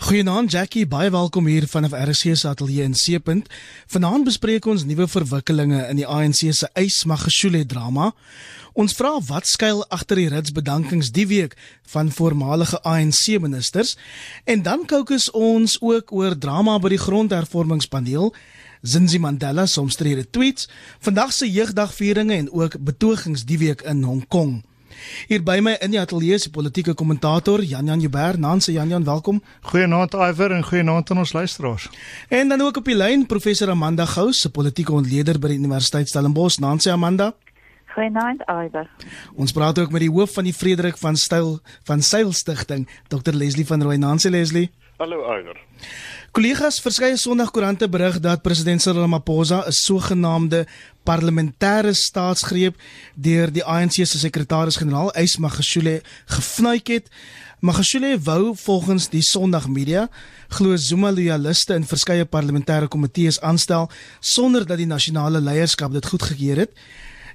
Goeienaand Jackie, baie welkom hier vanaf RC se ateljee in Seepunt. Vanaand bespreek ons nuwe verwikkelinge in die ANC se Ysmagashule drama. Ons vra wat skuil agter die rits bedankings die week van voormalige ANC ministers en dan kookus ons ook oor drama by die grondhervormingspaneel. Zinzi Mandela se omstrede tweets, vandag se jeugdagvieringe en ook betogings die week in Hong Kong. Hier by my in die ateljee is die politieke kommentator Jan Jan Jubber. Nanse Jan Jan, welkom. Goeienaand Iver en goeienaand aan ons luisteraars. En dan ook op die lyn professor Amanda Gous, se politieke ontleder by die Universiteit Stellenbosch. Nanse Amanda. Goeienaand Iver. Ons praat ook met die hoof van die Frederik van Styl van Seil Stichting, Dr Leslie van Rooi. Nanse Leslie. Hallo Iver. Kollegas, verskeie Sondagkoerante berig dat president Cyril Ramaphosa 'n sogenaamde parlementêre staatsgreep deur die ANC se sekretaris-generaal Ys Magashule gefnuik het. Magashule wou volgens die Sondag Media glo Zuma loyaliste in verskeie parlementêre komitees aanstel sonder dat die nasionale leierskap dit goedgekeur het.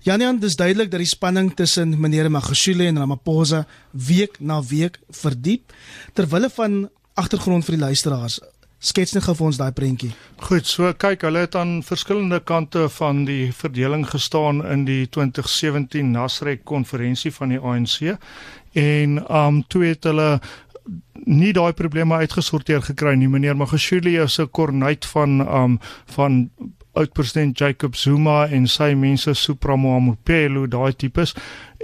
Janian, dis duidelik dat die spanning tussen meneer Magashule en Ramaphosa week na week verdiep ter wille van agtergrond vir die luisteraars. Skets net gou vir ons daai prentjie. Goed, so kyk, hulle het aan verskillende kante van die verdeling gestaan in die 2017 Nasrek konferensie van die ANC en um toe het hulle nie daai probleme uitgesorteer gekry nie. Meneer Magashule is 'n kornuit van um van oud-president Jacob Zuma en sy mense Supramo Amopelo, daai tipes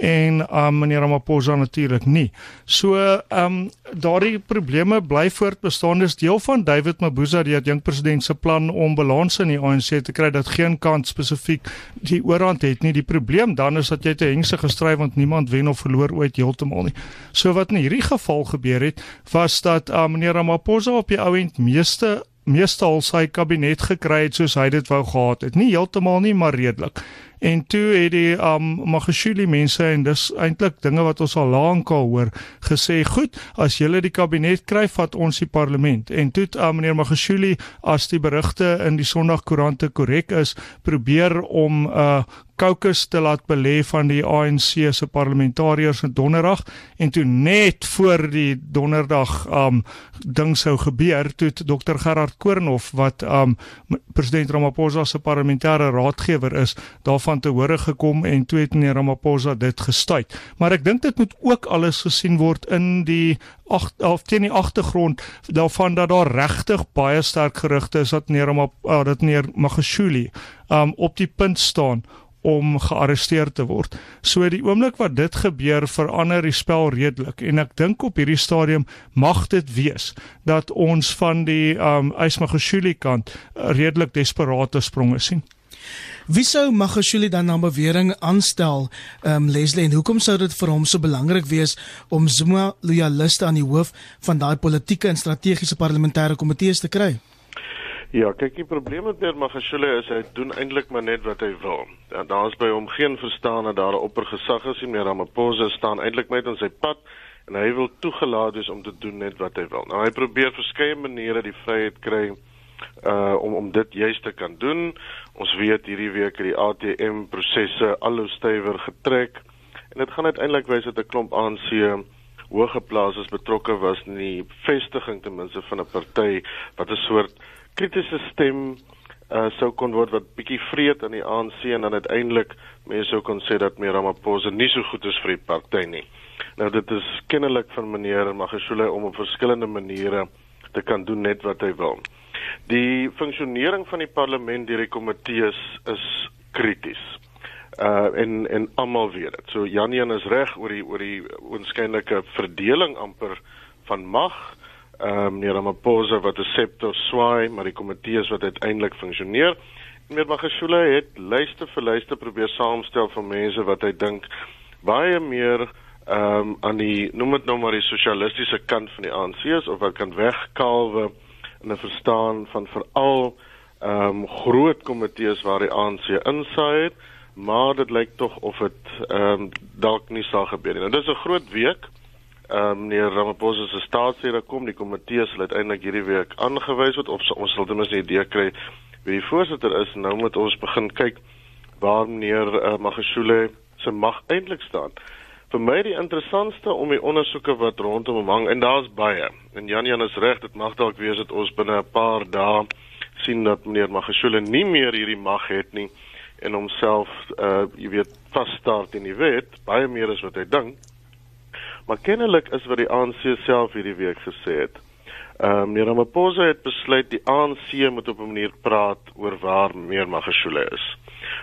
en um meneer Ramaphosa natuurlik nie. So um daardie probleme bly voortbestaan dis deel van David Mabuza die jong president se plan om balans in die ANC te kry dat geen kant spesifiek die oorhand het nie. Die probleem dan is dat jy te hengse gestry want niemand wen of verloor ooit heeltemal nie. So wat in hierdie geval gebeur het was dat um meneer Ramaphosa op die ou end meeste meestal sy kabinet gekry het soos hy dit wou gehad het. Nie heeltemal nie, maar redelik. En toe het die um Magashule mense en dis eintlik dinge wat ons al lank al hoor gesê, "Goed, as julle die kabinet kry, vat ons die parlement." En toe het um, meneer Magashule as die berigte in die Sondagkoerante korrek is, probeer om 'n uh, caucus te laat belê van die ANC se parlementariërs in Donderdag en toe net voor die Donderdag um ding sou gebeur toe Dr Gerard Koornhof wat um president Ramaphosa se parlementêre raadgewer is daarvan te hore gekom en toe het meneer Ramaphosa dit gestuit maar ek dink dit moet ook alles gesien word in die ag of teen die agtergrond daarvan dat daar regtig baie sterk gerugte is dat meneer Ramaphosa uh, dat meneer Magashule um op die punt staan om gearresteer te word. So die oomblik wat dit gebeur verander die spel redelik en ek dink op hierdie stadium mag dit wees dat ons van die um Ysmagashule kant redelik desperate spronge sien. Wie sou Magashule dan na bewering aanstel, um Leslie en hoekom sou dit vir hom so belangrik wees om Zuma loyaliste aan die hoof van daai politieke en strategiese parlementêre komitees te kry? Ja, kyk, die probleem met Magashule is hy doen eintlik maar net wat hy wil. Ja, Daar's by hom geen verstaan dat daar 'n oppergesag is nie. Meer Ramaphosa staan eintlik net in sy pad en hy wil toegelaat wees om te doen net wat hy wil. Nou hy probeer verskeie maniere die vryheid kry uh om om dit juis te kan doen. Ons weet hierdie week het die ATM prosesse al hoe stywer getrek en dit gaan uiteindelik wys dat 'n klomp ANC hoëgeplaases betrokke was in die vestiging ten minste van 'n party wat 'n soort kritiese stem uh sou kon word wat bietjie vreed aan die ANC en dan uiteindelik mense sou kon sê dat meer Ramaphosa nie so goed is vir die party nie. Nou dit is kennelik van meneer Magashule om op verskillende maniere te kan doen net wat hy wil. Die funksionering van die parlement deur die komitees is krities. Uh en en almal weet dit. So Janian is reg oor die oor die oënskynlike verdeling amper van mag ehm um, meneer Ramaphosa wat 'n septo swaai, maar die komitee is wat uiteindelik funksioneer. Meneer Magashule het lyste vir lyste probeer saamstel van mense wat hy dink baie meer ehm um, aan die noem dit nou maar die sosialistiese kant van die ANC is of wat kan wegkalwe 'n verstaan van veral ehm um, groot komitees waar die ANC insaai het, maar dit lyk tog of dit ehm um, dalk nie sal gebeur nie. Nou dis 'n groot week. Ehm um, meneer Ramaphosa se staatsrede kom die komitee sal uiteindelik hierdie week aangewys word. Of ons sal ten minste 'n idee kry wie die voorsitter is. Nou moet ons begin kyk waar meneer uh, Magashule se mag eintlik staan vir my die interessantste om die ondersoeke wat rondom hom hang en daar's baie. En Jan Jan is reg, dit mag dalk wees dat ons binne 'n paar dae sien dat meneer Magashule nie meer hierdie mag het nie en homself uh jy weet vasstaar in die wet baie meer as wat hy dink. Maar kennelik is wat die ANC self hierdie week gesê het. Ehm um, meneer Ramaphosa het besluit die ANC moet op 'n manier praat oor waar meneer Magashule is.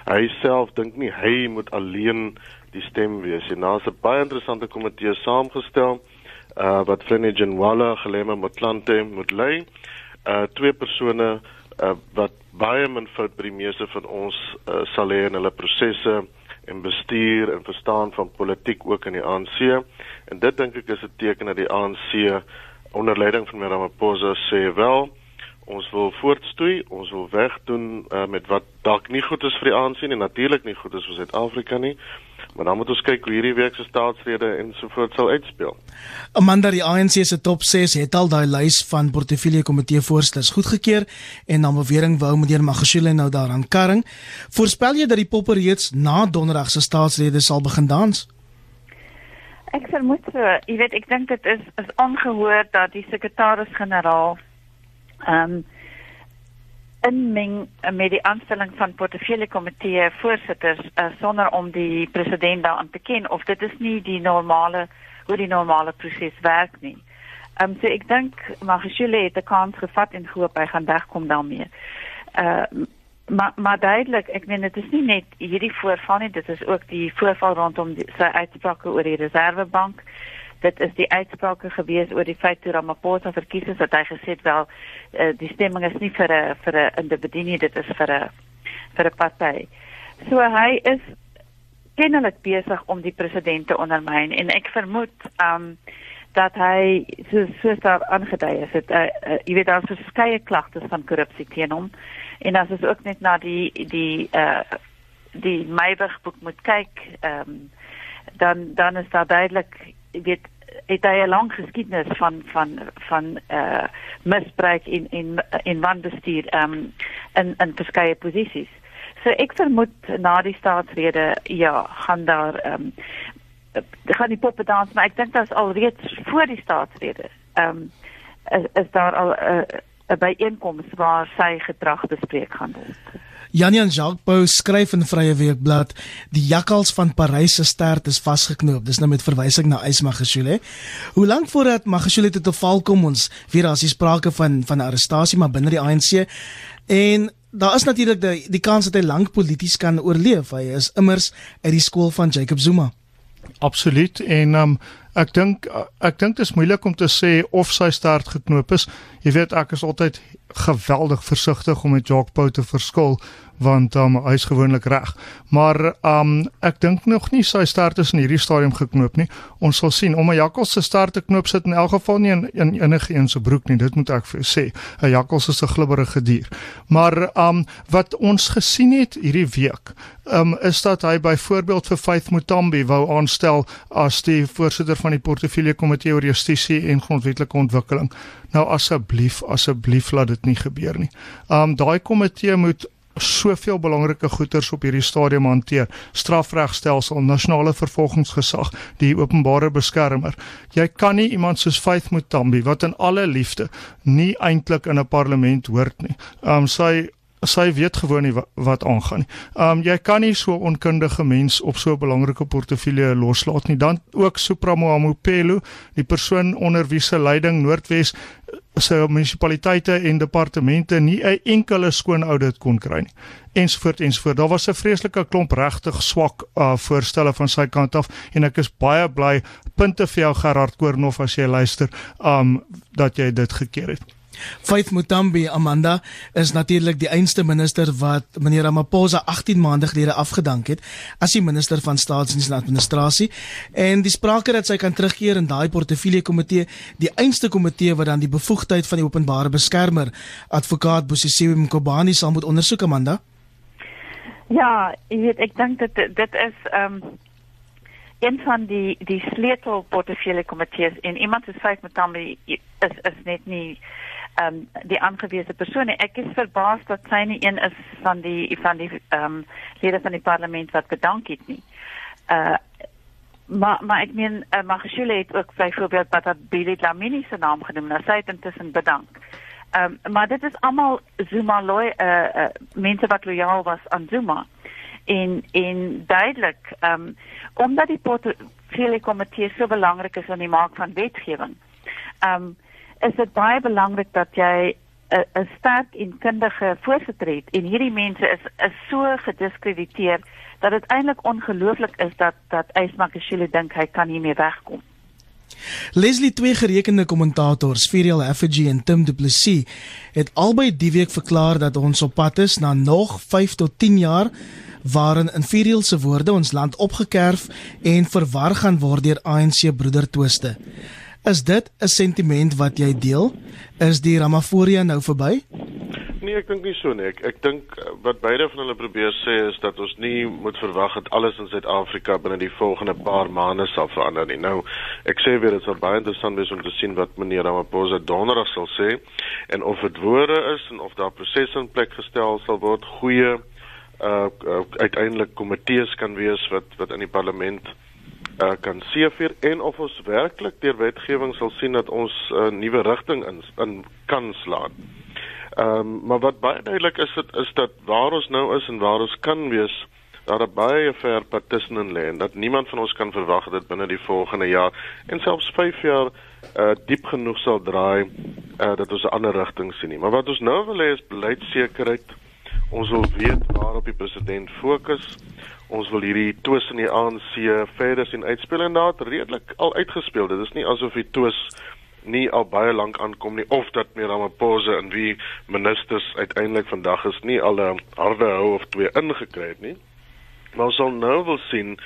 Hy self dink nie hy moet alleen die stem wees nie. Daar's 'n baie interessante komitee saamgestel uh wat Frenny Jenwala gelemme Motlanthe moet lei. Uh twee persone uh, wat baie min fout by die meeste van ons uh, sal hê in hulle prosesse en bestuur en verstaan van politiek ook in die ANC. En dit dink ek is 'n teken dat die ANC onder leiding van Ramaphosa sê wel ons wil voortstoei, ons wil wegdoen uh, met wat dalk nie goed is vir die ANC nie, natuurlik nie goed is vir Suid-Afrika nie, Maar dan moet ons kyk hoe hierdie week se staatsrede en so voort sal uitspeel. Amanda die ANC se top 6 het al daai lys van portefeulje komitee voorsters goedgekeur en dan bewering wou meneer Magashule nou daaraan karring. Voorspel jy dat die poppe reeds na donderdag se staatsrede sal begin dans? Ek vermoed so, jy weet ek dink dit is is ongehoor dat die sekretaris-generaal ehm um, inmeng met die aanstelling van portefeulje komitee voorsitters uh, sonder om die president daaraan te ken of dit is nie die normale hoe die normale proses werk nie. Ehm um, so ek dink Magashule het 'n kans gevat en hoop hy gaan wegkom daarmee. Uh maar maar duidelik, ek meen dit is nie net hierdie voorval nie, dit is ook die voorval rondom die, sy uitsprake oor die reservebank dit is die uitsprake gewees oor die feit toe Ramaphosa verkies is dat hy gesê het wel uh, die stemming is nie vir 'n vir 'n individu nie dit is vir 'n vir 'n party. So hy is kennelik besig om die president te ondermyn en ek vermoed um dat hy so so daar aangedui is dit uh, uh, jy weet daar is verskeie klagtes van korrupsie teen hom en as ons ook net na die die uh die Meybig boek moet kyk ehm um, dan dan is daar duidelik weet het hy 'n lang geskiedenis van van van eh uh, misbruik in in in wanbestuur ehm um, in in verskeie posisies. So ek vermoed na die staatsrede ja, gaan daar ehm um, gaan die poppe dans, maar ek dink dit is alreeds voor die staatsrede. Ehm um, is, is daar al 'n uh, 'n byeenkoms waar sy gedrag bespreek gaan word. Janian Jacques Pau skryf in Vrye Weekblad die jakkals van Parys se stert is vasgeknoop. Dis nou met verwysing na Ys Magashule. Hoe lank voordat Magashule tot 'n val kom ons weer as jy sprake van van arrestasie maar binne die ANC en daar is natuurlik die die kans dat hy lank polities kan oorleef. Hy is immers uit die skool van Jacob Zuma. Absoluut en um, ek dink ek dink dit is moeilik om te sê of sy stert geknoop is. Jy weet ek is altyd geweldig versigtig om met Jacques Pau te verskil want um, hy is gewoonlik reg. Maar um ek dink nog nie sy start is in hierdie stadium geknoop nie. Ons sal sien. Om 'n jakkals se start te knoop sit in elk geval nie in, in enige een se broek nie. Dit moet ek vir sê. 'n Jakkals is 'n glibberige dier. Maar um wat ons gesien het hierdie week, um is dat hy byvoorbeeld vir Faith Mutambi wou aanstel as die voorsitter van die portefeulje komitee oor justisie en grondwetlike ontwikkeling. Nou asseblief, asseblief laat dit nie gebeur nie. Um daai komitee moet soveel belangrike goederes op hierdie stadium hanteer. Strafregstelsel, nasionale vervolgingsgesag, die openbare beskermer. Jy kan nie iemand soos Faith Mutambi wat in alle liefde nie eintlik in 'n parlement hoort nie. Um sy sy weet gewoon nie wat, wat aangaan nie. Um jy kan nie so onkundige mens op so 'n belangrike portefeulje loslaat nie. Dan ook Supramo Amopelo, die persoon onder wie se leiding Noordwes se munisipaliteite en departemente nie 'n enkele skoon audit kon kry nie ensvoort ensvoort. Daar was 'n vreeslike klomp regtig swak uh, voorstelle van sy kant af en ek is baie bly punte vir jou Gerard Koornof as jy luister um dat jy dit gekeer het. Faith Mutambi Amanda is natuurlik die einste minister wat meneer Ramaphosa 18 maande gelede afgedank het as die minister van staatsdiens en administrasie. En die sprake dat sy kan terugkeer in daai portefeulje komitee die einste komitee wat dan die bevoegdheid van die openbare beskermer advokaat Bosisiwe Mkobani sal moet ondersoek Amanda. Ja, ek weet ek dink dit dit is ehm um een van die die sleutel portefeulje komitees en iemand soos Faith Mutambi is is net nie ehm um, die aangewese persone. Ek is verbaas dat sy nie een is van die van die ehm um, lede van die parlement wat bedank het nie. Uh maar maar ek meen uh, Magashule het ook byvoorbeeld Batabile Dlamini se naam genoem. Nou sy het intussen bedank. Ehm um, maar dit is almal Zuma loy uh, uh mense wat loyaal was aan Zuma. En en duidelik ehm um, omdat die portefeulje komitee so belangrik is aan die maak van wetgewing. Ehm um, is dit baie belangrik dat jy 'n sterk en kundige voorsitter het en hierdie mense is is so gediskrediteer dat dit eintlik ongelooflik is dat dat Ysmakashile dink hy kan hiermee wegkom. Leslie twee gerekende kommentators, Virial Effigy en Tim Du Plessis, het albei die week verklaar dat ons op pad is na nog 5 tot 10 jaar waarin in Virial se woorde ons land opgekerf en verwar gaan word deur ANC broedertwiste. Is dit 'n sentiment wat jy deel? Is die Ramaphosa nou verby? Nee, ek dink nie so nie. Ek ek dink eh, wat beide van hulle probeer sê is dat ons nie moet verwag dat alles in Suid-Afrika binne die volgende paar maande sal verander nie. Nou, ek sê weer dit sal baie interessant wees om te sien wat meneer Ramaphosa donderdag sal sê en of dit woorde is en of daar prosesse in plek gestel sal word, goeie uh, uh uiteindelik komitees kan wees wat wat in die parlement uh, kan seevier en of ons werklik deur wetgewing sal sien dat ons 'n uh, nuwe rigting in in kan slaan. Ehm um, maar wat baie duidelik is dit is dat waar ons nou is en waar ons kan wees daar 'n baie ver pad tussenin lê en dat niemand van ons kan verwag dat binne die volgende jaar en selfs 5 jaar uh diep genoeg sal draai uh dat ons 'n ander rigting sien nie. Maar wat ons nou wil hê is beleidsekerheid. Ons wil weet waarop die president fokus. Ons wil hierdie twis in die ANC verder sien uitspeel en daar het redelik al uitgespeel. Dit is nie asof die twis nie al baie lank aankom nie of dat meer Ramaphosa en wie ministers uiteindelik vandag is nie al 'n harde hou of twee ingekry het nie. Maar ons sal nou wil sien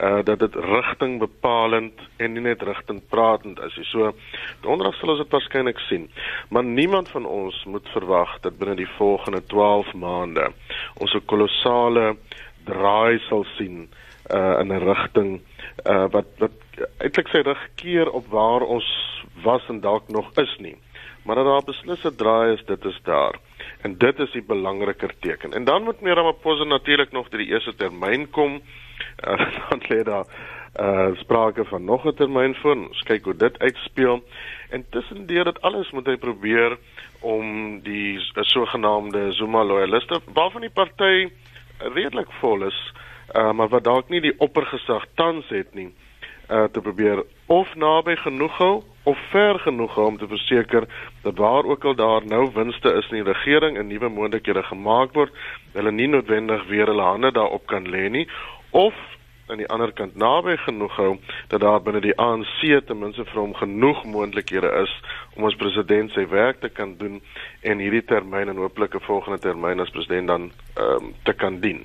uh dat dit rigting bepalend en nie net rigting pratend is. So donderdag sal ons dit waarskynlik sien. Maar niemand van ons moet verwag dat binne die volgende 12 maande ons 'n kolossale draai sal sien uh in 'n rigting uh wat wat eintlik sy regkeer op waar ons was en dalk nog is nie. Maar dat daar beslis 'n draai is, dit is daar. En dit is die belangriker teken. En dan moet meer Ramaphosa natuurlik nog deur die eerste termyn kom. Uh, dan lê daar uh sprake van nog 'n termyn voor. Ons kyk hoe dit uitspeel. En tussendeur dit alles moet hy probeer om die uh, sogenaamde Zuma loyaliste waarvan die party redelik vol is, uh maar wat dalk nie die oppergesag tans het nie, uh te probeer of naby genoeg hou of ver genoeg om te verseker dat waar ook al daar nou winste is in die regering en nuwe moontlikhede gemaak word, hulle nie noodwendig weer hulle hande daarop kan lê nie of aan die ander kant naby genoeg hou dat daar binne die ANC ten minste vir hom genoeg moontlikhede is om as president sy werk te kan doen en hierdie termyn en hooplik 'n volgende termyn as president dan ehm um, te kan dien.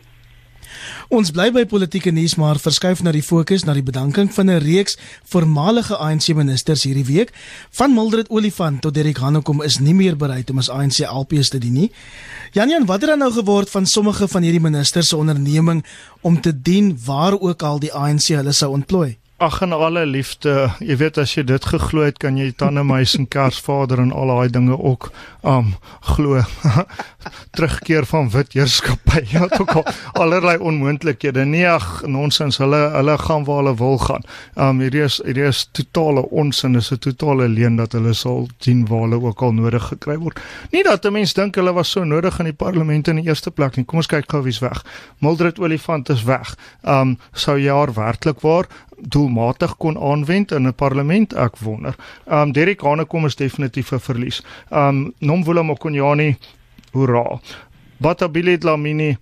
Ons bly by politieke nuus maar verskuif na die fokus na die bedanking van 'n reeks voormalige ANC ministers hierdie week. Van Mildred Olifant tot Derek Hanekom is nie meer bereid om as ANC LPs te dien nie. Janjan, wat het dan nou geword van sommige van hierdie ministers se onderneming om te dien waar ook al die ANC hulle sou ontplooi? Ag en alle liefde, jy weet as jy dit geglo het, kan jy tande mys en Kersvader en al daai dinge ook um glo. Terugkeer van wit heerskappy. Ja, ook al allerlei onmoontlikhede. Nee, ag nonsens. Hulle hulle gaan waar hulle wil gaan. Um hierdie is hierdie is totale onsin. Dis 'n totale leuen dat hulle sal sien waar hulle ook al nodig gekry word. Nie dat 'n mens dink hulle was so nodig in die parlement in die eerste plek nie. Kom ons kyk gou wie's weg. Mildred Olifant is weg. Um sou jaar werklik waar doelmatig kon aanwend in 'n parlement ek wonder. Um Derek Hanekom is definitief 'n verlies. Um Nomvula Mokonyane hoera. Batabile Dlamini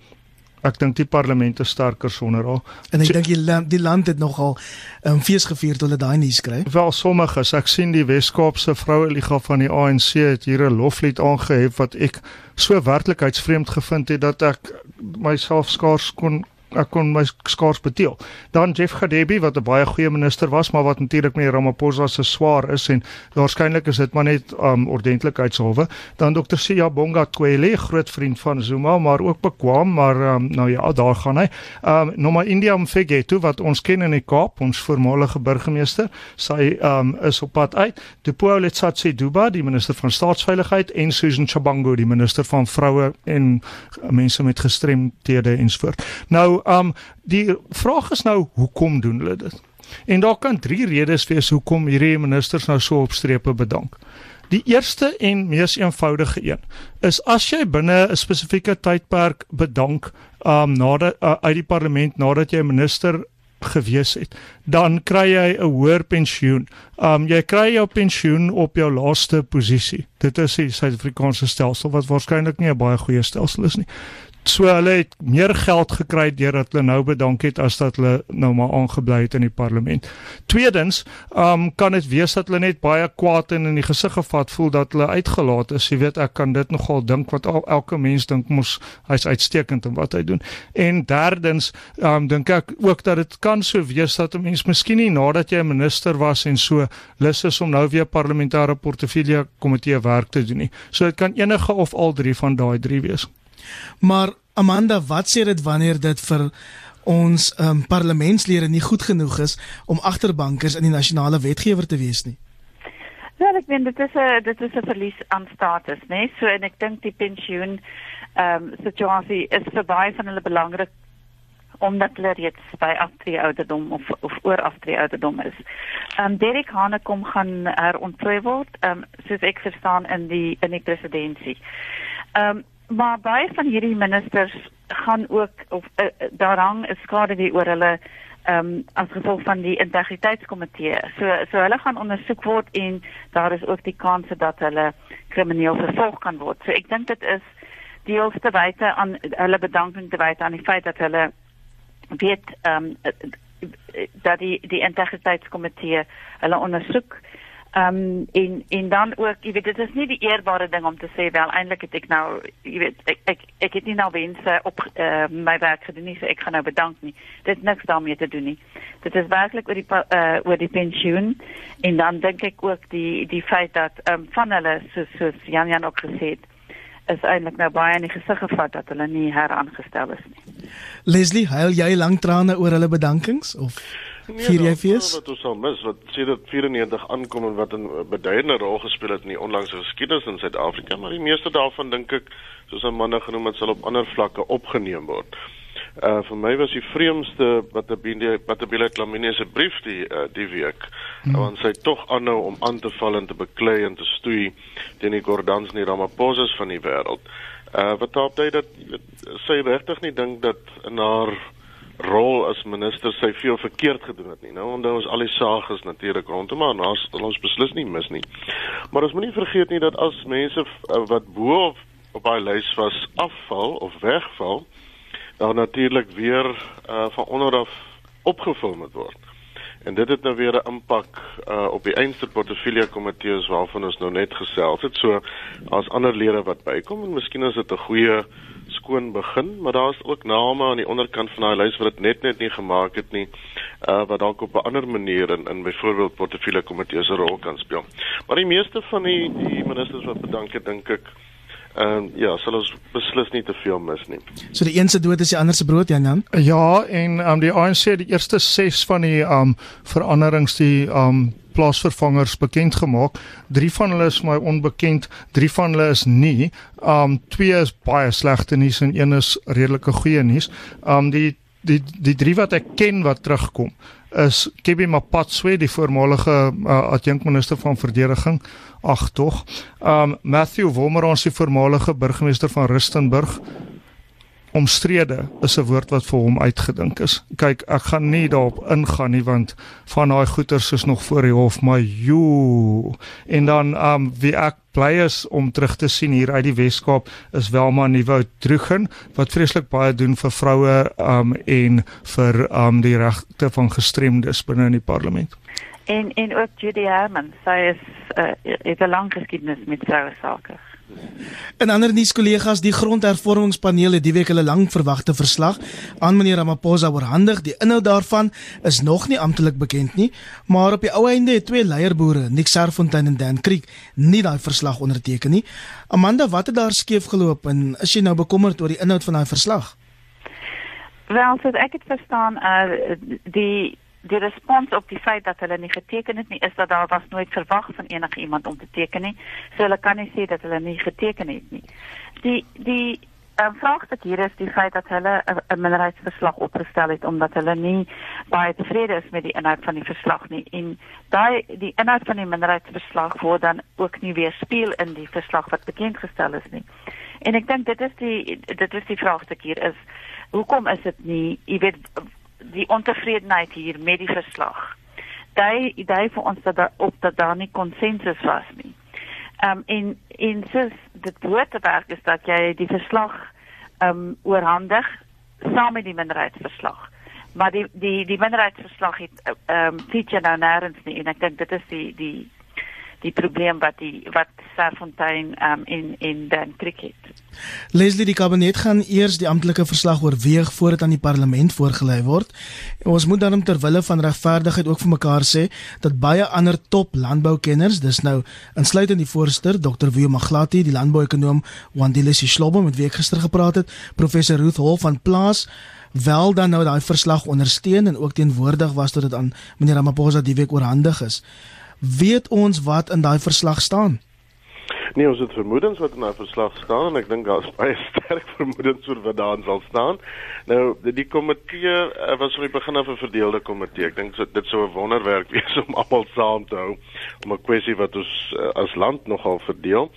ek dink die parlement is sterker sonder haar. En ek dink die land, die land het nogal 'n um, fees gevier toe hulle daai nuus kry. Wel sommiges, ek sien die Wes-Kaapse vroue liga van die ANC het hier 'n loflied aangehef wat ek so werklikheidsvreemd gevind het dat ek myself skaars kon ek kon my skaars beteel. Dan Jeff Gadebe wat 'n baie goeie minister was, maar wat natuurlik met Ramaphosa se swaar is en waarskynlik is dit maar net um ordentlikheidshalwe. Dan Dr. Siya Bonga Twele, groot vriend van Zuma, maar ook bekwam, maar um, nou ja, daar gaan hy. Um Noma India Mfegetu wat ons ken in die Kaap, ons voormalige burgemeester, sy um is op pad uit. Dipuo Letsatsi Duba, die minister van staatsveiligheid en Susan Chabango, die minister van vroue en mense met gestremthede ensvoort. Nou um die vraag is nou hoekom doen hulle dit? En daar kan drie redes wees hoekom hierdie ministers nou so op strepe bedank. Die eerste en mees eenvoudige een is as jy binne 'n spesifieke tydperk bedank um nadat uh, uit die parlement nadat jy 'n minister gewees het, dan kry jy 'n hoër pensioen. Um jy kry jou pensioen op jou laaste posisie. Dit is die Suid-Afrikaanse stelsel wat waarskynlik nie 'n baie goeie stelsel is nie. So hulle het meer geld gekry deurdat hulle nou bedank het as dat hulle nou maar aangebly het in die parlement. Tweedens, um kan dit wees dat hulle net baie kwaad en in die gesig gevat voel dat hulle uitgelaat is. Jy weet ek kan dit nogal dink wat al, elke mens dink mos hy's uitstekend in wat hy doen. En derdens, um dink ek ook dat dit kan so wees dat 'n mens miskien nie nadat jy 'n minister was en so lus is om nou weer parlementêre portefeulje komitee werk te doen nie. So dit kan enige of al drie van daai drie wees. Maar Amanda, wat sê dit wanneer dit vir ons um, parlementslede nie goed genoeg is om agterbankers in die nasionale wetgewer te wees nie? Ja, ek meen dit is 'n dit is 'n verlies aan status, né? Nee? So en ek dink die pensioen ehm um, situasie is vir baie van hulle belangrik omdat hulle reeds by aftree ouderdom of of oor aftree ouderdom is. Ehm um, Derek Hanekom gaan herontplooi word, ehm um, soos ek verstaan in die in die presidentskap. Ehm um, maar baie van hierdie ministers gaan ook of uh, daar hang 'n skade wie oor hulle ehm um, as gevolg van die integriteitskomitee. So so hulle gaan ondersoek word en daar is ook die kans dat hulle krimineel vervolg kan word. So ek dink dit is deels te wyte aan hulle bedanking te wyte aan die feit dat hulle weet ehm um, dat die die integriteitskomitee hulle ondersoek Ehm um, en en dan ook, jy weet, dit is nie die eerbare ding om te sê wel eintlik het ek nou, jy weet, ek ek ek het nie nou wense op uh, my werk gedoen nie, so ek gaan nou bedank nie. Dit niks daarmee te doen nie. Dit is werklik oor die uh, oor die pensioen en dan dink ek ook die die feit dat ehm um, van hulle so so Jan Jan ook gesê het is eintlik nou baie in die gesig gevat dat hulle nie heraangestel is nie. Leslie, huil jy lank trane oor hulle bedankings of Nee, vier jy fees? Wat ons al mis wat sê dat 94 aankom en wat 'n beduidende rol gespeel het in die onlangse geskiedenis in Suid-Afrika, maar die meeste daarvan dink ek soos 'n manne genoem het sal op ander vlakke opgeneem word. Uh vir my was die vreemdste wat die wat die Bile Klamine se brief die uh, die week hmm. want sy tog aanhou om aan te val en te beklei en te stoei teen die Gordans en die Ramaphosa van die wêreld. Uh wat daar dui dat sy regtig nie dink dat in haar rol as minister sy veel verkeerd gedoen het nie. Nou onthou ons al die sages natuurlik rondom maar nou sal ons beslis nie mis nie. Maar ons moenie vergeet nie dat as mense uh, wat bo op op hy lys was afval of wegval, dan natuurlik weer uh, van onder af opgevul moet word. En dit het nou weer 'n impak uh, op die einste portefeulje komitees waarvan ons nou net gesels het. So as ander lede wat bykom en miskien is dit 'n goeie skoon begin, maar daar's ook name aan die onderkant van daai lys wat dit net net nie gemaak het nie, uh wat dalk op 'n ander manier in in byvoorbeeld portefeulje komitees 'n rol kan speel. Maar die meeste van die die ministers wat bedank het, dink ek Ehm uh, ja, sal ons beslis nie te veel mis nie. So die een se dood is die ander se brood, Jan Jan? Ja, en ehm um, die ANC die eerste 6 van die ehm um, veranderings die ehm um, plaasvervangers bekend gemaak. Drie van hulle is my onbekend, drie van hulle is nie. Um twee is baie slegte nuus en een is redelike goeie nuus. Um die die die drie wat ek ken wat terugkom is Kebby Mapatswe, die voormalige uh, adjunkminister van verdediging. Ag tog. Um Matthew Wolmerans, die voormalige burgemeester van Rustenburg omstrede is 'n woord wat vir hom uitgedink is. Kyk, ek gaan nie daarop ingaan nie want van daai goeters is nog voor die hof, maar jo. En dan um wie ek bly is om terug te sien hier uit die Weskaap is Welma Nuwe Droegen wat vreeslik baie doen vir vroue um en vir um die regte van gestremdes binne in die parlement. En en ook Judy Herman, sy is uh, het 'n lang geskiedenis met vroue sake. En ander nuus kollegas, die grondhervormingspaneel het die week hulle lang verwagte verslag aan meneer Ramaphosa oorhandig. Die inhoud daarvan is nog nie amptelik bekend nie, maar op die ou einde het twee leierboere, Nick Serfontein en Dan Creek, nie daai verslag onderteken nie. Amanda, wat het daar skeef geloop en is jy nou bekommerd oor die inhoud van daai verslag? Wel, so ek het verstaan uh die die respons op die feit dat hulle nie geteken het nie is dat daar was nooit verwag van enige iemand om te teken nie. So hulle kan nie sê dat hulle nie geteken het nie. Die die 'n vraagstuk hier is die feit dat hulle 'n minderheidsverslag opgestel het omdat hulle nie baie tevrede is met die inhoud van die verslag nie en daai die inhoud van die minderheidsverslag word dan ook nie weer speel in die verslag wat bekend gestel is nie. En ek dink dit is die dit is die vraagstuk hier is hoekom is dit nie jy weet die ontevredenheid hier met die verslag. Daai idee vir ons dat daar op dat daar nie konsensus was nie. Ehm um, en en soos dit te werk is dat jy die verslag ehm um, oorhandig saam met die minderheidsverslag. Maar die die die minderheidsverslag het ehm um, feature nou nêrens nie en ek dink dit is die die die probleem wat die wat Serfontein um, in in dan cricket. Leslie die kabinet gaan eers die amptelike verslag oorweeg voordat aan die parlement voorgelê word. En ons moet dan terwille van regverdigheid ook vir mekaar sê dat baie ander top landboukenners, dis nou insluitend die voorsteur Dr. Wio Maglati, die landbouekonoom Wandile Sishlobo met wie ek gister gepraat het, professor Ruth Hol van Plaas wel dan nou daai verslag ondersteun en ook teenwoordig was tot dit aan meneer Ramaphosa die week oorhandig is weet ons wat in daai verslag staan? Nee, ons het vermoedens wat in daai verslag staan en ek dink daar's baie sterk vermoedens oor wat daarin sal staan. Nou, die, komitee uh, was van die begin af 'n verdeelde komitee. Ek dink so, dit sou 'n wonderwerk wees om almal saam te hou om 'n kwessie wat ons uh, as land nogal verdeel.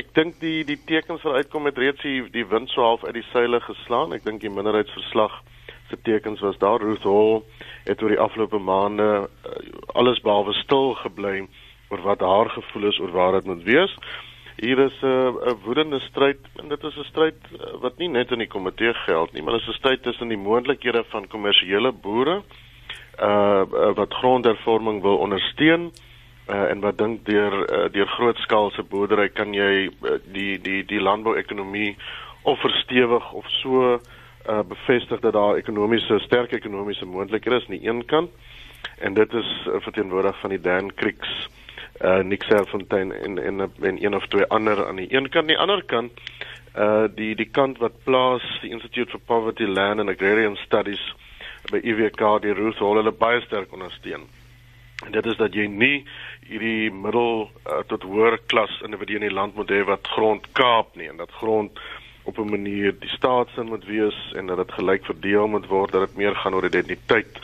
Ek dink die die tekens wat uitkom het reeds die, die wind so half uit die seile geslaan. Ek dink die minderheidsverslag se tekens was daar Ruth Hall het oor die afgelope maande uh, alles behalwe stil gebly oor wat haar gevoel is oor waar dit moet wees. Hier is 'n uh, woedende stryd en dit is 'n stryd uh, wat nie net in die komitee geld nie, maar dit is 'n stryd tussen die moontlikhede van kommersiële boere uh, uh wat grondhervorming wil ondersteun uh, en wat dink deur uh, deur grootskaalse boerdery kan jy uh, die die die landbouekonomie of verstewig of so uh, bevestig dat daar ekonomiese sterk ekonomiese moontlikhede is aan die een kant en dit is uh, verteenwoordig van die Dan Creeks uh Nick Serfontein en en en een of twee ander aan die een kant die ander kant uh die die kant wat plaas die Institute for Poverty Land and Agrarian Studies by EWK die Ruth Hall hulle baie sterk ondersteun. En dit is dat jy nie hierdie middel uh, tot hoër klas individue in die land moet hê wat grond kaap nie en dat grond op 'n manier die staatsin moet wees en dat dit gelyk verdeel moet word dat dit meer gaan oor identiteit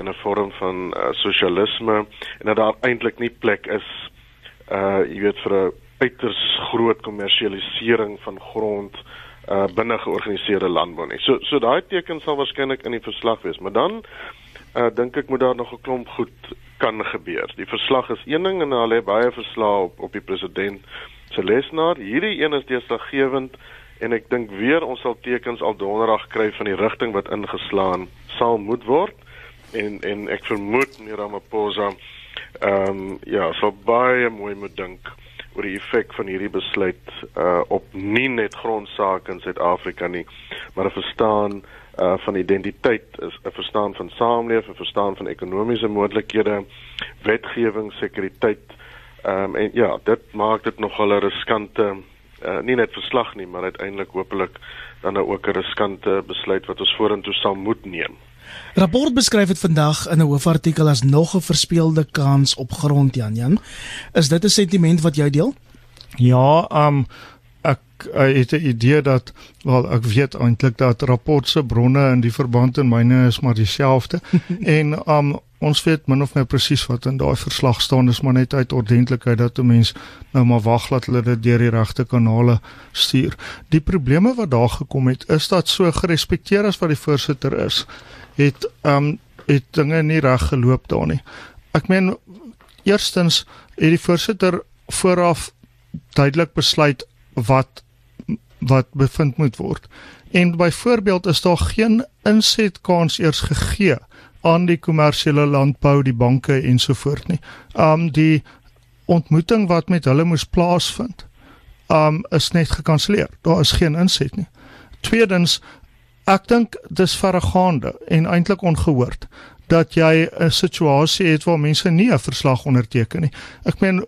in 'n vorm van uh, sosialisme en dat daar eintlik nie plek is uh jy weet vir 'n uiters groot kommersialisering van grond uh binne georganiseerde landbou nie. So so daai teken sal waarskynlik in die verslag wees, maar dan uh dink ek moet daar nog 'n klomp goed kan gebeur. Die verslag is een ding en daar lê baie verslae op op die president se lesenaar. Hierdie een is deurslaggewend en ek dink weer ons sal tekens al donderdag kry van die rigting wat ingeslaan sal moet word en en ek vermoed meneer Ramaphosa ehm um, ja, so baie mooi moet dink oor die effek van hierdie besluit uh op nie net grondsake in Suid-Afrika nie, maar 'n verstaan uh van identiteit, 'n verstaan van samelewing, 'n verstaan van ekonomiese moontlikhede, wetgewing, sekuriteit. Ehm um, en ja, dit maak dit nogal 'n riskante uh, nie net verslag nie, maar uiteindelik hopelik dan nou ook 'n riskante besluit wat ons vorentoe sal moet neem. Rapport beskryf dit vandag in 'n hoofartikel as nog 'n verspeelde kans op grond Jan Jan. Is dit 'n sentiment wat jy deel? Ja, um ek uh, het 'n idee dat wel ek weet eintlik dat rapport se bronne in die verband en myne is maar dieselfde en um ons weet min of meer presies wat in daai verslag staan is maar net uit ordentlikheid dat 'n mens nou maar wag dat hulle dit deur die regte kanale stuur. Die probleme wat daar gekom het is dat so gerespekteer as wat die voorsitter is, het um het dinge nie reg geloop daar nie. Ek meen eerstens het die voorsitter vooraf duidelik besluit wat wat bevind moet word. En byvoorbeeld is daar geen insetkans eers gegee aan die kommersiële landbou, die banke ensovoort nie. Um die ontmoeting wat met hulle moes plaasvind, um is net gekanselleer. Daar is geen inset nie. Tweedens, ek dink dis verregaande en eintlik ongehoord dat jy 'n situasie het waar mense nie 'n verslag onderteken nie. Ek meen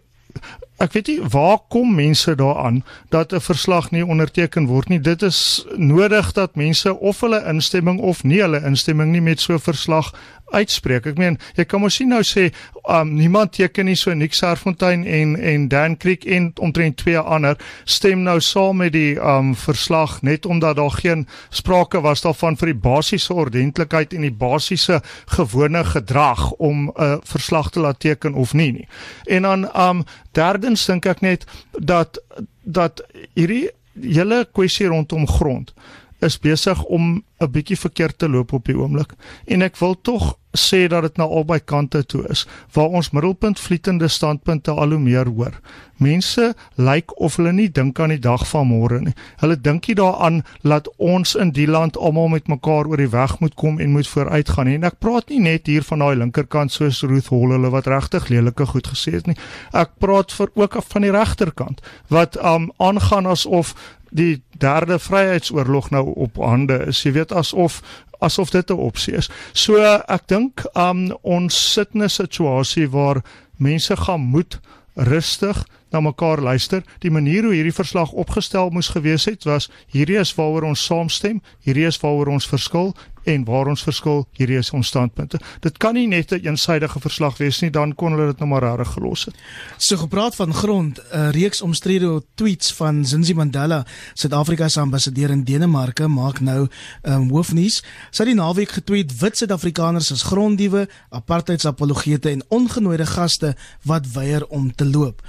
ek weet nie waar kom mense daaraan dat 'n verslag nie onderteken word nie. Dit is nodig dat mense of hulle instemming of nie hulle instemming nie met so 'n verslag uitspreek. Ek meen, jy kan mos sien nou sê um niemand teken nie so Nick Serfontein en en Dan Creek en omtrent twee ander stem nou saam met die um verslag net omdat daar geen sprake was daarvan vir die basiese ordentlikheid en die basiese gewone gedrag om 'n uh, verslag te laat teken of nie nie. En dan um derdens dink ek net dat dat hierdie hele kwessie rondom grond is besig om 'n bietjie verkeerd te loop op die oomblik en ek wil tog sê dat dit na albei kante toe is waar ons middelpunt vlietende standpunte al hoe meer hoor. Mense lyk of hulle nie dink aan die dag van môre nie. Hulle dink nie daaraan dat ons in die land almal met mekaar oor die weg moet kom en moet vooruitgaan nie. En ek praat nie net hier van daai linkerkant soos Ruth Hall hulle wat regtig lelike goed gesê het nie. Ek praat vir ook van die regterkant wat um aangaan asof die derde vryheidsoorlog nou op hande is. Jy weet asof asof dit 'n opsie is. So ek dink um ons sit in 'n situasie waar mense gaan moet rustig na mekaar luister. Die manier hoe hierdie verslag opgestel moes gewees het was hierdie is waaroor ons saamstem, hierdie is waaroor ons verskil en waar ons verskil, hierdie is ons standpunte. Dit kan nie net 'n een eensidedige verslag wees nie, dan kon hulle dit nou maar reg gelos het. So gepraat van grond, 'n reeks omstrede tweets van Zinzi Mandela, Suid-Afrika se ambassadeur in Denemarke, maak nou um, hoofnuus. Sy het die naweek getweet wit Suid-Afrikaners is gronddiewe, apartheidsapologete en ongenooide gaste wat weier om te loop.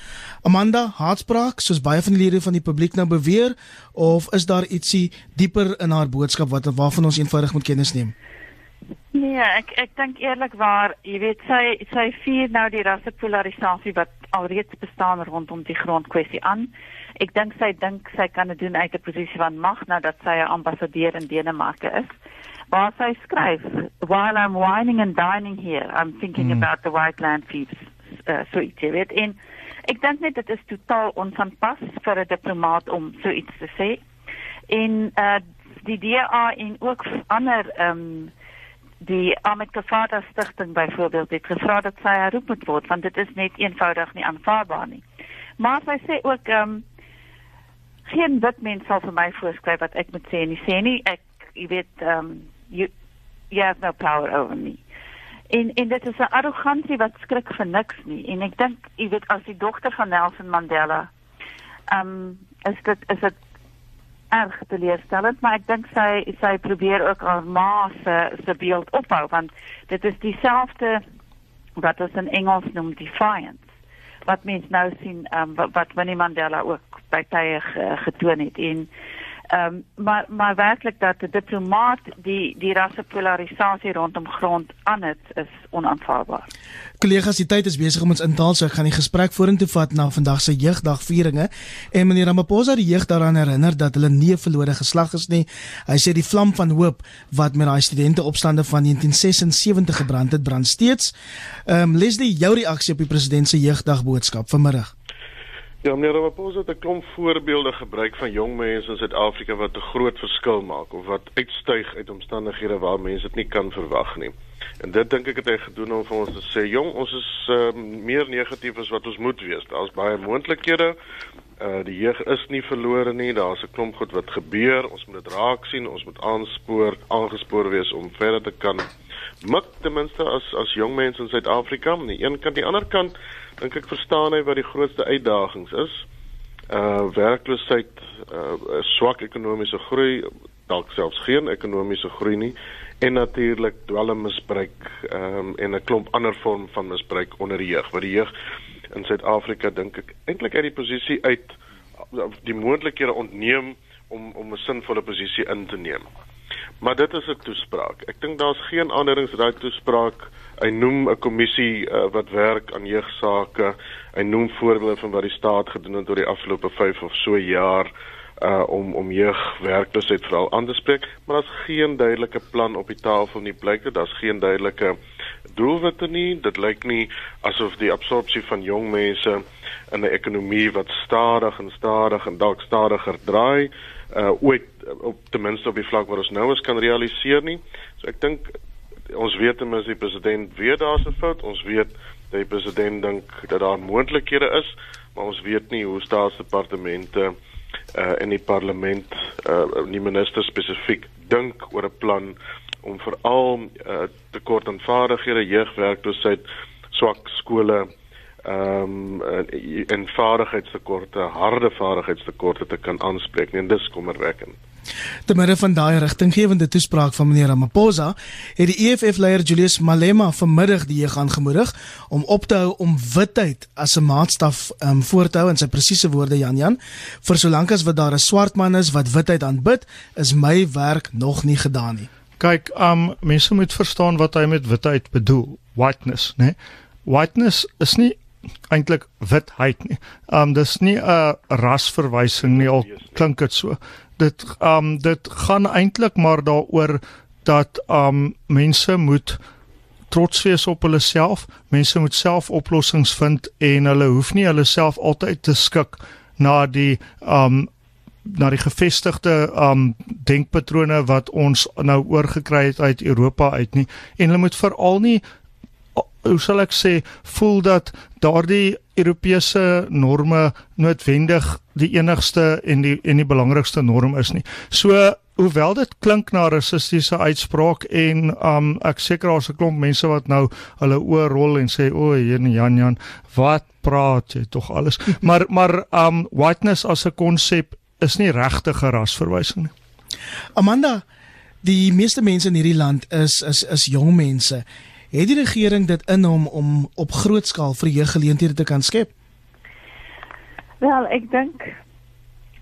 Amanda, haatspraak soos baie van die lede van die publiek nou beweer of is daar ietsie dieper in haar boodskap wat waarvan ons eenvoudig moet kennis neem? Nee, ek ek dink eerlikwaar, jy weet sy sy vier nou die rassepolarisasie wat alreeds bestaan rondom die grondkwessie aan. Ek dink sy dink sy kan dit doen uit 'n posisie van mag nou dat sy 'n ambassadeur in Denemarke is. Waar sy skryf, "While I'm whining and dining here, I'm thinking mm. about the white land thieves." Uh, so it is. En ek dink net dit is totaal onvanpas vir 'n diplomaat om so iets te sê. En uh die DA en ook ander ehm um, die Ahmed Kafada stigting byvoorbeeld het gevra dat sy herroep moet word want dit is net eenvoudig nie aanvaarbaar nie. Maar sy sê ook ehm um, geen wit mens sal vir my voorskryf wat ek moet sê en nie sê nie ek jy weet ehm um, you you have no power over me. En en dit is 'n arrogansie wat skrik vir niks nie en ek dink jy weet as die dogter van Nelson Mandela ehm um, is dit is dit erg teleurstellend, maar ek dink sy sy probeer ook haar ma se se beeld opbou want dit is dieselfde wat ons in Engels noem defiance. Wat mens nou sien um, wat, wat Winnie Mandela ook by tye getoon het en Ehm um, maar maar werklik dat 'n diplomaat die die rassepolarisasie rondom grond aan dit is onaanvaarbaar. Kollegas, die tyd is besig om ons in taal so ek gaan die gesprek vorentoe vat na vandag se jeugdagvieringe en meneer Ramaphosa die jeug daaraan herinner dat hulle nie 'n verlore geslag is nie. Hy sê die vlam van hoop wat met daai studente opstande van 1976 gebrand het, brand steeds. Ehm um, Leslie, jou reaksie op die president se jeugdag boodskap vanmiddag. Ja, meneer Ramaphosa het 'n klomp voorbeelde gebruik van jong mense in Suid-Afrika wat 'n groot verskil maak of wat uitstyg uit omstandighede waar mense dit nie kan verwag nie. En dit dink ek het hy gedoen om vir ons te sê, "Jong, ons is uh, meer negatief as wat ons moet wees. Daar's baie moontlikhede. Uh die jeug is nie verlore nie. Daar's 'n klomp goed wat gebeur. Ons moet dit raak sien. Ons moet aanspoor, aangespoor wees om verder te kan mik ten minste as as jong mense in Suid-Afrika. Aan die een kant, die ander kant dink ek verstaan hy wat die grootste uitdagings is. Uh werkloosheid, uh swak ekonomiese groei, dalk selfs geen ekonomiese groei nie en natuurlik dwelmmisbruik um, en 'n klomp ander vorm van misbruik onder die jeug. Wat die jeug in Suid-Afrika dink ek eintlik uit die posisie uit die moontlikhede ontneem om om 'n sinvolle posisie in te neem. Maar dit is 'n toespraak. Ek dink daar's geen aanderings daai toespraak. Hy noem 'n kommissie uh, wat werk aan jeugsaake. Hy noem voorbeelde van wat die staat gedoen het oor die afgelope 5 of so jaar uh om om jeugwerkloosheid veral aan te spreek, maar daar's geen duidelike plan op die tafel nie. Blyk dit daar's geen duidelike doelwitte nie. Dit lyk nie asof die absorpsie van jong mense in 'n ekonomie wat stadig en stadig en dalk stadiger draai uh ooit op ten minste op die vlak waar ons nou is kan realiseer nie. So ek dink ons weet minste die president weet daar's 'n fout. Ons weet dat die president dink dat daar moontlikhede is, maar ons weet nie hoe staatsdepartemente uh in die parlement uh die minister spesifiek dink oor 'n plan om veral uh, tekort aan vaardighede, jeugwerkloosheid, swak skole ehm um, en vaardigheidstekorte, harde vaardigheidstekorte te kan aanspreek. Nee, dis kommerwekkend. Te midde van daai rigtinggewende toespraak van meneer Ramaphosa, het die EFF-leier Julius Malema vanmiddag die jeug aangemoedig om op te hou om witheid as 'n maatstaf um, voor te hou in sy presiese woorde Jan Jan. Vir solank as wat daar 'n swart man is wat witheid aanbid, is my werk nog nie gedaan nie. Kyk, um mense moet verstaan wat hy met witheid bedoel. Whiteness, né? Nee? Whiteness is nie eintlik witheid nie. Um dis nie 'n rasverwysing nie, al klink dit so. Dit um dit gaan eintlik maar daaroor dat um mense moet trots wees op hulle self. Mense moet self oplossings vind en hulle hoef nie hulle self altyd te skik na die um na die gevestigde um denkpatrone wat ons nou oorgekry het uit Europa uit nie en hulle moet veral nie hoe sal ek sê voel dat daardie Europese norme noodwendig die enigste en die en die belangrikste norm is nie. So hoewel dit klink na rassistiese uitspraak en um ek seker daar's 'n klomp mense wat nou hulle oë rol en sê o, Jan Jan, wat praat jy tog alles? Maar maar um whiteness as 'n konsep is nie regtig 'n rasverwysing nie. Amanda, die meeste mense in hierdie land is is is jong mense het die regering dit in hom om op groot skaal vir jeuggeleenthede te kan skep? Wel, ek dink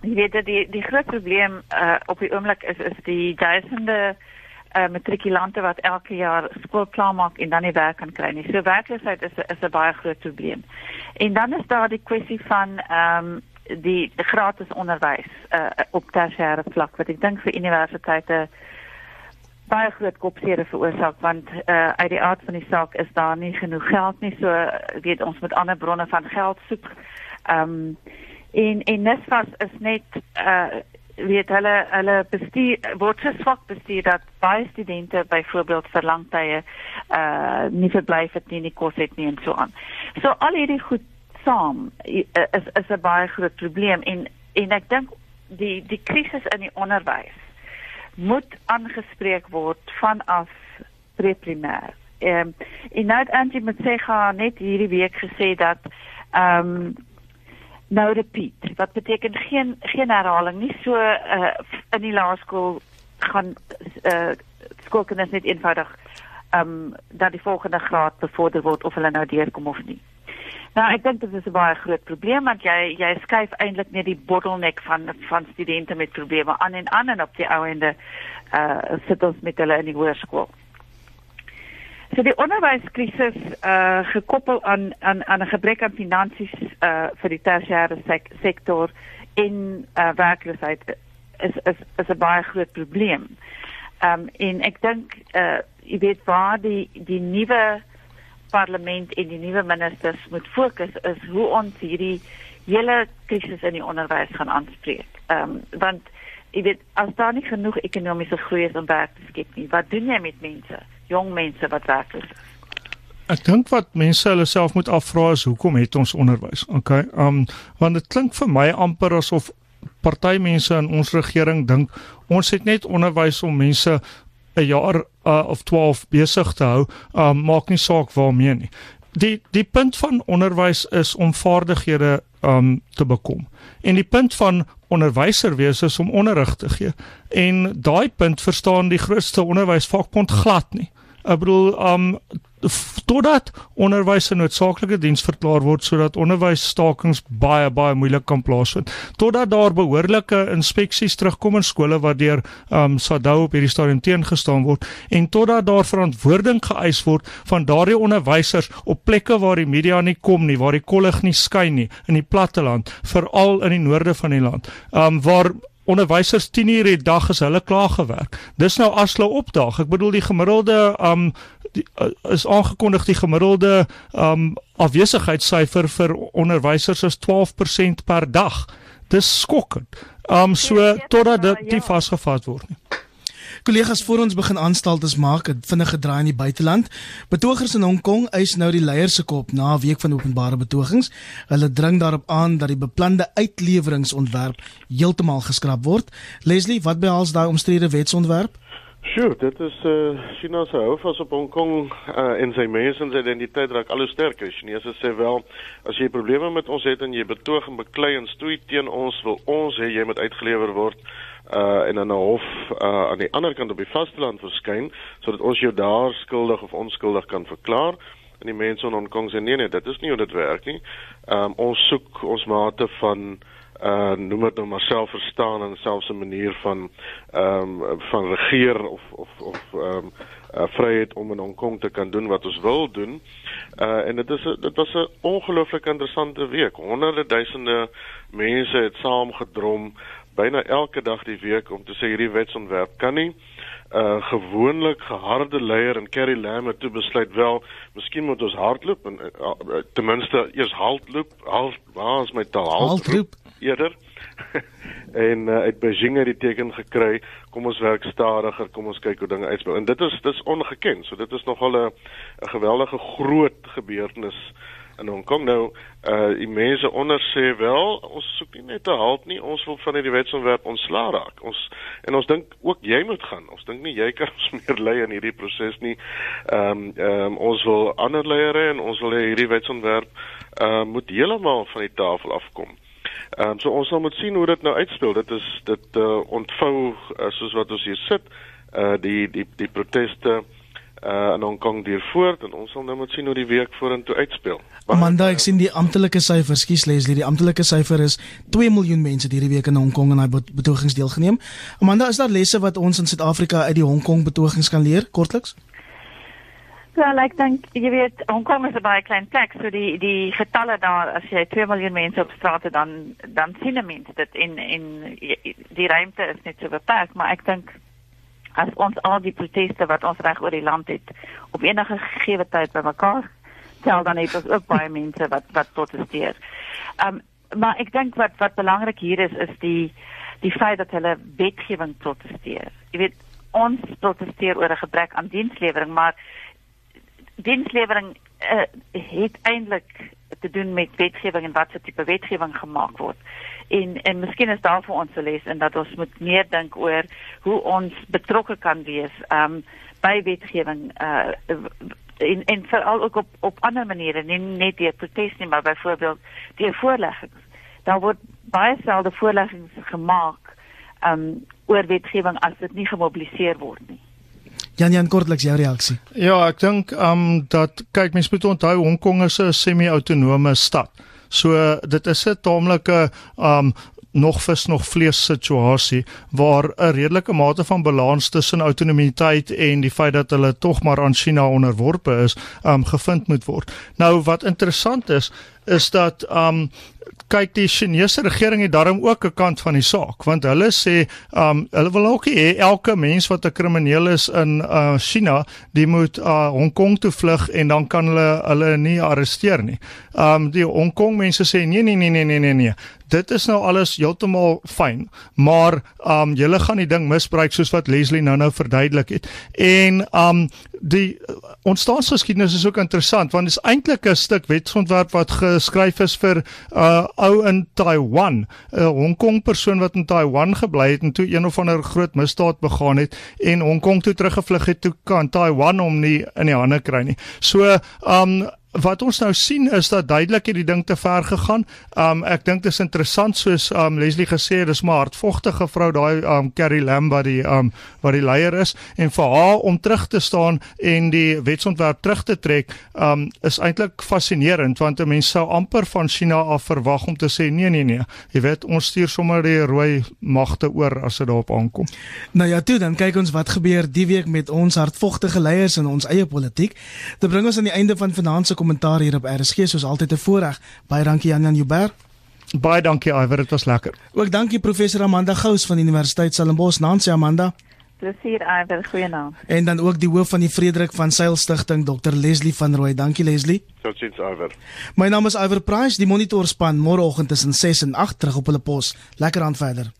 jy weet dat die die groot probleem uh, op die oomblik is is die duisende uh, matrikulante wat elke jaar skool klaarmaak en dan nie werk kan kry nie. So werkloosheid is is 'n baie groot probleem. En dan is daar die kwessie van ehm um, die, gratis onderwys uh, op tersiêre vlak wat ek dink vir universiteite uh, baie groot kopseere veroorsaak want uh, uit die aard van die saak is daar nie genoeg geld nie so weet ons met ander bronne van geld soek. Ehm um, en en Nesfas is net uh weet hulle hulle bestuur word so swak bestuur dat baie studente byvoorbeeld vir lang tye uh nie verblyf het nie, nie kos het nie en so aan. So al hierdie goed saam is is 'n baie groot probleem en en ek dink die die krisis in die onderwys moet aangespreek word vanaf preprimêr. Ehm um, en nou het Angie met sê gaan net hierdie week gesê dat ehm um, nou repeat. Wat beteken geen geen herhaling nie so uh, in die laerskool gaan uh, skoolkinders net eenvoudig ehm um, dat die volgende graad bevorder word of hulle nou deurkom of nie. Nou ek dink dit is 'n baie groot probleem want jy jy skuif eintlik net die bottleneck van van studente met probleme aan en aan en op die ou ende uh sit ons met hulle in die hoërskool. So die onderwyskrisis uh gekoppel aan aan aan 'n gebrek aan finansies uh vir die tersiêre sek sektor in uh werkloosheid is is is 'n baie groot probleem. Um en ek dink uh jy weet waar die die nuwe parlement en die nuwe ministers moet fokus is hoe ons hierdie hele krisis in die onderwys gaan aanspreek. Ehm um, want jy weet as daar nie genoeg ekonomiese groei is om werk te skep nie, wat doen jy met mense, jong mense wat werkloos is? Ek dink wat mense hulle self moet afvra is hoekom het ons onderwys? Okay. Ehm um, want dit klink vir my amper asof party mense in ons regering dink ons het net onderwys om mense 'n jaar uh, of 12 besig te hou, um, maak nie saak waarmee nie. Die die punt van onderwys is om vaardighede um te bekom. En die punt van onderwyser wees is om onderrig te gee. En daai punt verstaan die grootste onderwysvakbond glad nie. Ek bedoel um totdat onderwys 'n noodsaaklike diens verklaar word sodat onderwysstakings baie baie moeilik kan plaasvind totdat daar behoorlike inspeksies terugkom in skole wat deur um SADU op hierdie stadium teengestaan word en totdat daar verantwoording geëis word van daardie onderwysers op plekke waar die media nie kom nie waar die kollig nie skyn nie in die platteland veral in die noorde van die land um waar onderwysers 10 uur 'n dag is hulle klaar gewerk. Dis nou as hulle opdaag. Ek bedoel die gemiddelde um die, uh, is aangekondig die gemiddelde um afwesigheidsyfer vir onderwysers is 12% per dag. Dis skokkend. Um so totdat dit nie ja. vasgevat word nie. Kollegas voor ons begin aanstaltes maak, het vinnige draai in die buiteland. Betogers in Hong Kong eis nou die leiers se kop na 'n week van openbare betogings. Hulle dring daarop aan dat die beplande uitleweringsontwerp heeltemal geskraap word. Leslie, wat behels daai omstrede wetsontwerp? Sure, dit is eh uh, China se hou vas op Hong Kong uh, en sy mense en sy identiteit raak al hoe sterker. Chinese sê wel as jy probleme met ons het en jy betoog en beklei en stoei teen ons, wil ons hê jy moet uitgelewer word uh en in 'n hof uh aan die ander kant op die vasteland verskyn sodat ons jou daar skuldig of onskuldig kan verklaar. En die mense in Hong Kong sê nee nee, dit is nie hoe dit werk nie. Ehm um, ons soek ons mate van uh noem dit nou maar selfverstaan en selfs 'n manier van ehm um, van regeer of of of ehm um, uh, vryheid om in Hong Kong te kan doen wat ons wil doen. Uh en dit is dit was 'n ongelooflik interessante week. Honderde duisende mense het saamgedrom byna elke dag die week om te sê hierdie wetsontwerp kan nie uh gewoonlik geharde leier en Carrie Lam het toe besluit wel miskien moet ons hardloop en uh, uh, ten minste eers hardloop halt waar is my taal hardloop eerder. En uh, uit Beijing het die teken gekry kom ons werk stadiger kom ons kyk hoe dinge uitspeel en dit is dis ongeken so dit is nogal 'n 'n geweldige groot gebeurtenis in Hong Kong nou uh die mense onder sê wel ons soek nie net 'n halt nie ons wil van hierdie wetsontwerp ontslaa raak. Ons en ons dink ook jy moet gaan. Ons dink nie jy kan ons meer lei in hierdie proses nie. Ehm um, ehm um, ons wil ander leiers en ons wil hierdie wetsontwerp uh moet heeltemal van die tafel afkom Ehm um, so ons sal moet sien hoe dit nou uitspeel. Dit is dit uh, ontvou uh, soos wat ons hier sit. Uh die die die proteste uh in Hong Kong duur voort en ons sal nou moet sien hoe die week vorentoe uitspeel. Amanda, ek sien die amptelike syfer, skus Leslie, die amptelike syfer is 2 miljoen mense hierdie week in Hong Kong en hy betogings deelgeneem. Amanda, is daar lesse wat ons in Suid-Afrika uit die Hong Kong betogings kan leer kortliks? Ja, ek dink jy weet Hong Kong is 'n baie klein plek, so die die getalle daar as jy 2 miljoen mense op straat het dan dan sien 'n mens dit in in die ruimte is net so beperk, maar ek dink as ons al die proteste wat ons reg oor die land het op enige gegee tyd bymekaar tel dan het ons ook baie mense wat wat protesteer. Ehm um, maar ek dink wat wat belangrik hier is is die die feit dat hulle wetgewing protesteer. Jy weet ons protesteer oor 'n gebrek aan dienslewering, maar dienslewering uh, het eintlik te doen met wetgewing en wat se tipe wetgewing gemaak word. En en miskien is daar vir ons 'n les in dat ons moet meer dink oor hoe ons betrokke kan wees um by wetgewing uh en en veral ook op op ander maniere, nie net deur protes nie, maar byvoorbeeld deur voorleggings. Daar word baie selde voorleggings gemaak um oor wetgewing as dit nie gemobiliseer word nie. Jan Jan kortliks jou reaksie. Ja, ek dink um dat kyk mense moet onthou Hong Kong is 'n semi-autonome stad. So dit is 'n taamlike um nog vis nog vlees situasie waar 'n redelike mate van balans tussen autonomiteit en die feit dat hulle tog maar aan China onderworpe is, um gevind moet word. Nou wat interessant is, is dat um kyk die Chinese regering het daarom ook 'n kant van die saak want hulle sê um hulle wil ook hê elke mens wat 'n krimineel is in uh China, die moet uh Hong Kong toe vlug en dan kan hulle hulle nie arresteer nie. Um die Hong Kong mense sê nee nee nee nee nee nee nee dit is nou alles heeltemal fyn, maar um julle gaan die ding misbruik soos wat Leslie nou-nou verduidelik het. En um die ontstaansgeskiedenis is ook interessant want dit is eintlik 'n stuk wetsontwerp wat geskryf is vir 'n uh, ou in Taiwan, 'n Hong Kong persoon wat in Taiwan gebly het en toe een of ander groot misdaad begaan het en Hong Kong toe teruggevlug het toe kan Taiwan hom nie in die hande kry nie. So um wat ons nou sien is dat duidelik hierdie ding te ver gegaan. Um ek dink dit is interessant soos um Leslie gesê het, dis maar hartvogtige vrou daai um Carrie Lam wat die um wat die leier is en vir haar om terug te staan en die wetsontwerp terug te trek um is eintlik fascinerend want 'n mens sou amper van China af verwag om te sê nee nee nee. Jy weet ons stuur sommer die rooi magte oor as dit daarop aankom. Nou ja, toe dan kyk ons wat gebeur die week met ons hartvogtige leiers in ons eie politiek. Dit bring ons aan die einde van vanaand se kommentaar hier op RSG soos altyd 'n voorreg. Baie dankie Jan Jan Joubert. Baie dankie Iver, dit was lekker. Ook dankie professor Amanda Gous van die Universiteit Stellenbosch. Nancy Amanda. Plesier Iver, goeienaand. En dan ook die hoof van die Frederik van Sail Stichting, Dr Leslie van Rooi. Dankie Leslie. Totsiens Iver. My naam is Iver Price, die monitorspan môreoggend tussen 6 en 8 terug op hulle pos. Lekker aan verder.